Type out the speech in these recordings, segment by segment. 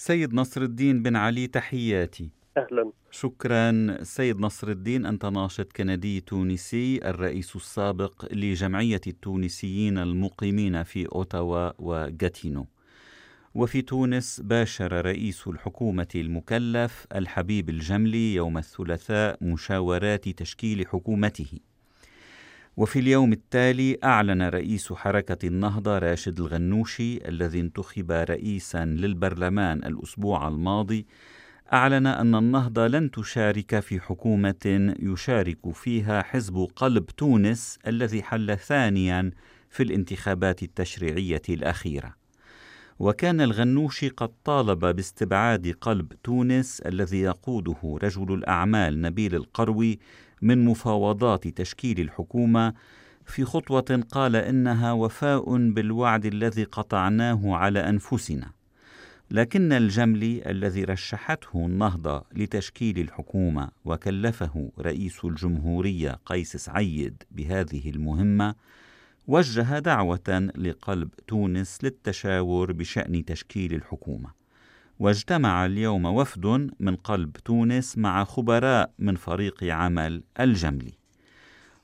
سيد نصر الدين بن علي تحياتي. أهلا. شكرا. سيد نصر الدين أنت ناشط كندي تونسي الرئيس السابق لجمعية التونسيين المقيمين في أوتاوا وغاتينو. وفي تونس باشر رئيس الحكومة المكلف الحبيب الجملي يوم الثلاثاء مشاورات تشكيل حكومته. وفي اليوم التالي أعلن رئيس حركة النهضة راشد الغنوشي الذي انتخب رئيسا للبرلمان الأسبوع الماضي أعلن أن النهضة لن تشارك في حكومة يشارك فيها حزب قلب تونس الذي حل ثانيا في الانتخابات التشريعية الأخيرة. وكان الغنوشي قد طالب باستبعاد قلب تونس الذي يقوده رجل الأعمال نبيل القروي من مفاوضات تشكيل الحكومة في خطوة قال إنها وفاء بالوعد الذي قطعناه على أنفسنا. لكن الجملي الذي رشحته النهضة لتشكيل الحكومة وكلفه رئيس الجمهورية قيس سعيد بهذه المهمة وجه دعوة لقلب تونس للتشاور بشأن تشكيل الحكومة واجتمع اليوم وفد من قلب تونس مع خبراء من فريق عمل الجملي.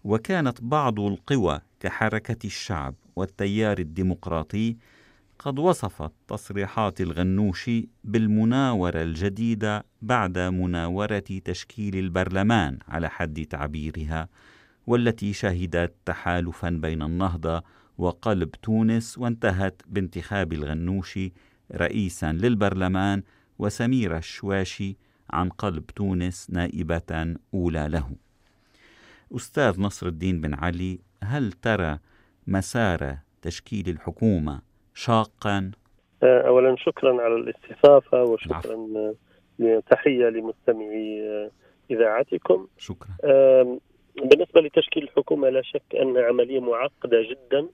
وكانت بعض القوى كحركة الشعب والتيار الديمقراطي قد وصفت تصريحات الغنوشي بالمناورة الجديدة بعد مناورة تشكيل البرلمان على حد تعبيرها والتي شهدت تحالفا بين النهضة وقلب تونس وانتهت بانتخاب الغنوشي رئيسا للبرلمان وسميرة الشواشي عن قلب تونس نائبة أولى له. أستاذ نصر الدين بن علي هل ترى مسار تشكيل الحكومة شاقا؟ آه، أولا شكرا على الاستضافة وشكرا آه، تحية لمستمعي آه، إذاعتكم. شكرا. بالنسبة لتشكيل الحكومة لا شك أن عملية معقدة جدا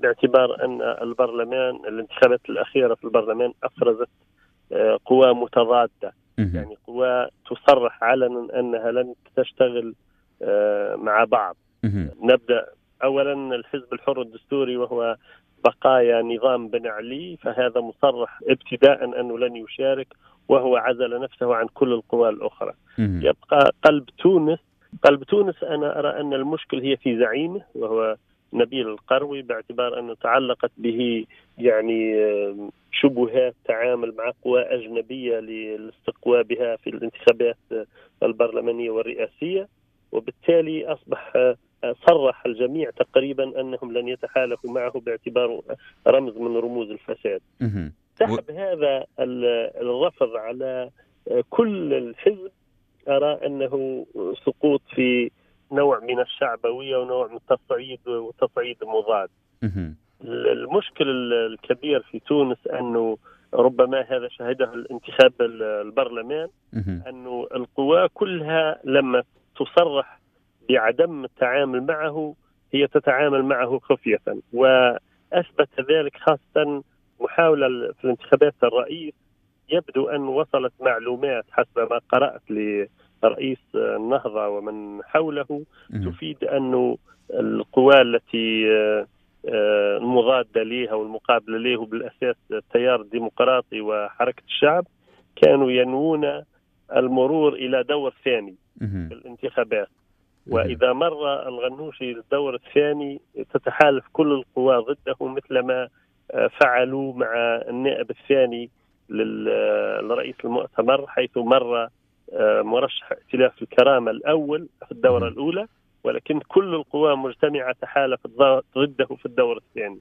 باعتبار أن البرلمان الانتخابات الأخيرة في البرلمان أفرزت قوى متضادة يعني قوى تصرح علنا أنها لن تشتغل مع بعض. نبدأ أولا الحزب الحر الدستوري وهو بقايا نظام بن علي فهذا مصرح ابتداء أنه لن يشارك وهو عزل نفسه عن كل القوى الأخرى. يبقى قلب تونس قلب تونس أنا أرى أن المشكل هي في زعيمه وهو نبيل القروي باعتبار أنه تعلقت به يعني شبهات تعامل مع قوى أجنبية للاستقواء بها في الانتخابات البرلمانية والرئاسية وبالتالي أصبح صرح الجميع تقريبا أنهم لن يتحالفوا معه باعتباره رمز من رموز الفساد. سحب هذا الرفض على كل الحزب أرى أنه سقوط في نوع من الشعبوية ونوع من التصعيد وتصعيد مضاد. المشكل الكبير في تونس أنه ربما هذا شهده الانتخاب البرلمان أنه القوى كلها لما تصرح بعدم التعامل معه هي تتعامل معه خفية. وأثبت ذلك خاصة محاولة في الانتخابات الرئيس يبدو أن وصلت معلومات حسب ما قرأت لرئيس النهضة ومن حوله تفيد أنه القوى التي آه، المضادة لها والمقابلة له بالأساس التيار الديمقراطي وحركة الشعب كانوا ينوون المرور إلى دور ثاني في الانتخابات. وإذا مر الغنوشي للدور الثاني تتحالف كل القوى ضده مثلما آه، فعلوا مع النائب الثاني لرئيس المؤتمر حيث مر آه، مرشح ائتلاف الكرامة الأول في الدورة الأولى ولكن كل القوى مجتمعة تحالفت ضده في الدور الثاني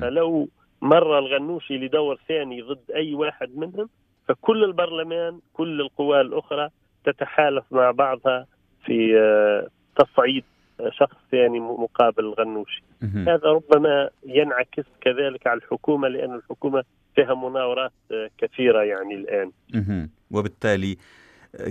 فلو مر الغنوشي لدور ثاني ضد أي واحد منهم فكل البرلمان كل القوى الأخرى تتحالف مع بعضها في آه، تصعيد شخص ثاني مقابل الغنوشي. هذا ربما ينعكس كذلك على الحكومة لأن الحكومة فيها مناورات كثيرة يعني الآن. وبالتالي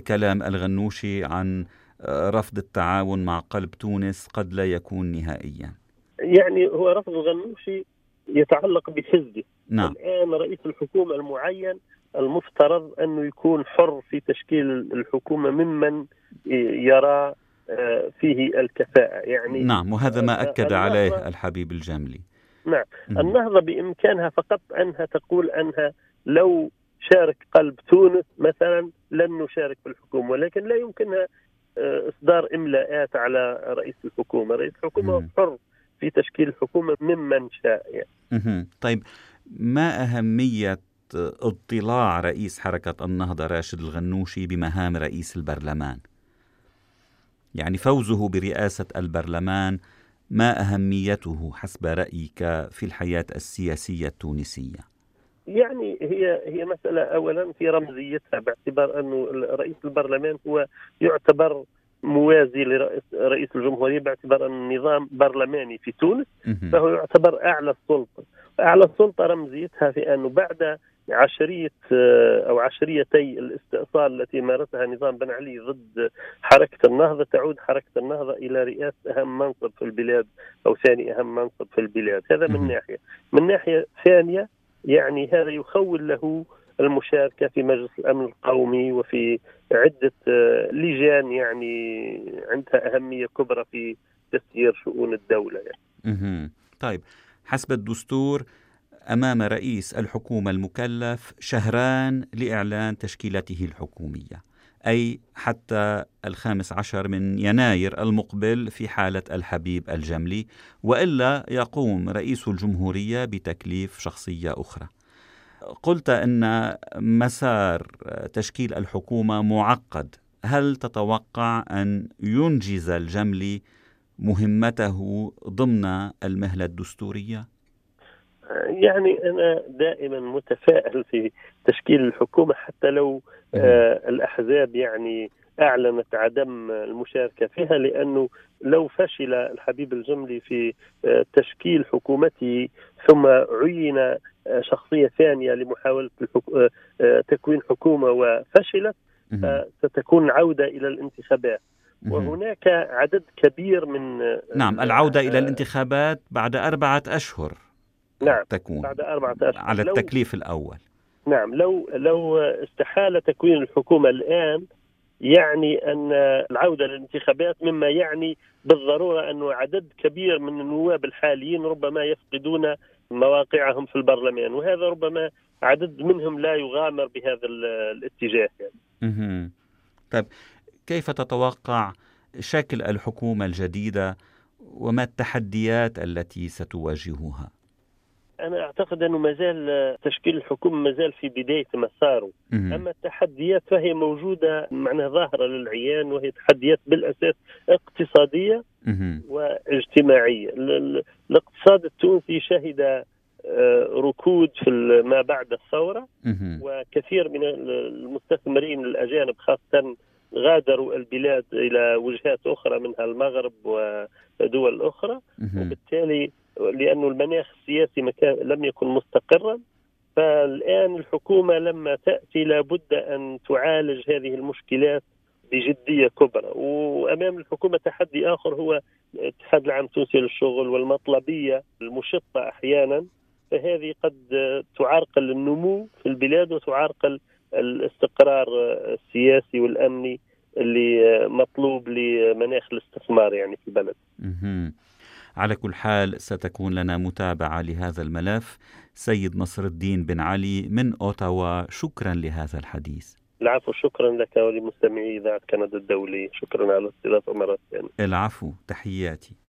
كلام الغنوشي عن رفض التعاون مع قلب تونس قد لا يكون نهائيا. يعني هو رفض الغنوشي يتعلق بحزبه. نعم. الآن رئيس الحكومة المعين المفترض أنه يكون حر في تشكيل الحكومة ممن يرى فيه الكفاءة. يعني نعم وهذا ما أكد عليه الحبيب الجاملي نعم. النهضة بإمكانها فقط أنها تقول أنها لو شارك قلب تونس مثلا لن نشارك في الحكومة ولكن لا يمكنها آه، إصدار إملاءات على رئيس الحكومة، رئيس الحكومة حر في تشكيل الحكومة ممن شاء يعني. طيب ما أهمية اطلاع رئيس حركة النهضة راشد الغنوشي بمهام رئيس البرلمان؟ يعني فوزه برئاسة البرلمان ما أهميته حسب رأيك في الحياة السياسية التونسية؟ يعني هي هي مسألة أولا في رمزيتها باعتبار أنه رئيس البرلمان هو يعتبر موازي لرئيس رئيس الجمهورية باعتبار أنه النظام برلماني في تونس فهو يعتبر أعلى السلطة. أعلى السلطة رمزيتها في أنه بعد عشرية أو عشريتي الاستئصال التي مارسها نظام بن علي ضد حركة النهضة تعود حركة النهضة إلى رئاسة أهم منصب في البلاد أو ثاني أهم منصب في البلاد. هذا من ناحية. من ناحية ثانية يعني هذا يخول له المشاركة في مجلس الأمن القومي وفي عدة آه، لجان يعني عندها أهمية كبرى في تسيير شؤون الدولة يعني. طيب حسب الدستور أمام رئيس الحكومة المكلف شهران لإعلان تشكيلته الحكومية أي حتى الخامس عشر من يناير المقبل في حالة الحبيب الجملي وإلا يقوم رئيس الجمهورية بتكليف شخصية أخرى قلت أن مسار تشكيل الحكومة معقد هل تتوقع أن ينجز الجملي مهمته ضمن المهلة الدستورية؟ يعني أنا دائما متفائل في تشكيل الحكومة حتى لو الأحزاب يعني أعلنت عدم المشاركة فيها لأنه لو فشل الحبيب الجملي في آه تشكيل حكومته ثم عين آه شخصية ثانية لمحاولة آه، آه، تكوين حكومة وفشلت ستكون عودة إلى الانتخابات. وهناك عدد كبير من نعم العودة إلى الانتخابات بعد أربعة أشهر نعم تكون بعد أربعة أشهر. على التكليف الأول. نعم لو لو استحال تكوين الحكومة الآن يعني أن العودة للانتخابات مما يعني بالضرورة أن عدد كبير من النواب الحاليين ربما يفقدون مواقعهم في البرلمان وهذا ربما عدد منهم لا يغامر بهذا الاتجاه يعني. طيب كيف تتوقع شكل الحكومة الجديدة وما التحديات التي ستواجهها؟ أنا أعتقد أنه ما زال تشكيل الحكومة ما زال في بداية مساره. أما التحديات فهي موجودة معناها ظاهرة للعيان وهي تحديات بالأساس اقتصادية واجتماعية. الاقتصاد التونسي شهد آه، ركود في ما بعد الثورة وكثير من المستثمرين الأجانب خاصة غادروا البلاد إلى وجهات أخرى منها المغرب ودول أخرى. وبالتالي لأن المناخ السياسي لم يكن مستقرا فالآن الحكومة لما تأتي لابد أن تعالج هذه المشكلات بجدية كبرى. وأمام الحكومة تحدي آخر هو الاتحاد العام التونسي للشغل والمطلبية المشطة أحيانا. فهذه قد تعرقل النمو في البلاد وتعرقل الاستقرار السياسي والأمني اللي مطلوب لمناخ الاستثمار يعني في البلد. على كل حال ستكون لنا متابعة لهذا الملف. سيد نصر الدين بن علي من أوتاوا شكرا لهذا الحديث. العفو شكرا لك ولمستمعي إذاعة كندا الدولية شكرا على الاستضافة مرة ثانية. العفو تحياتي.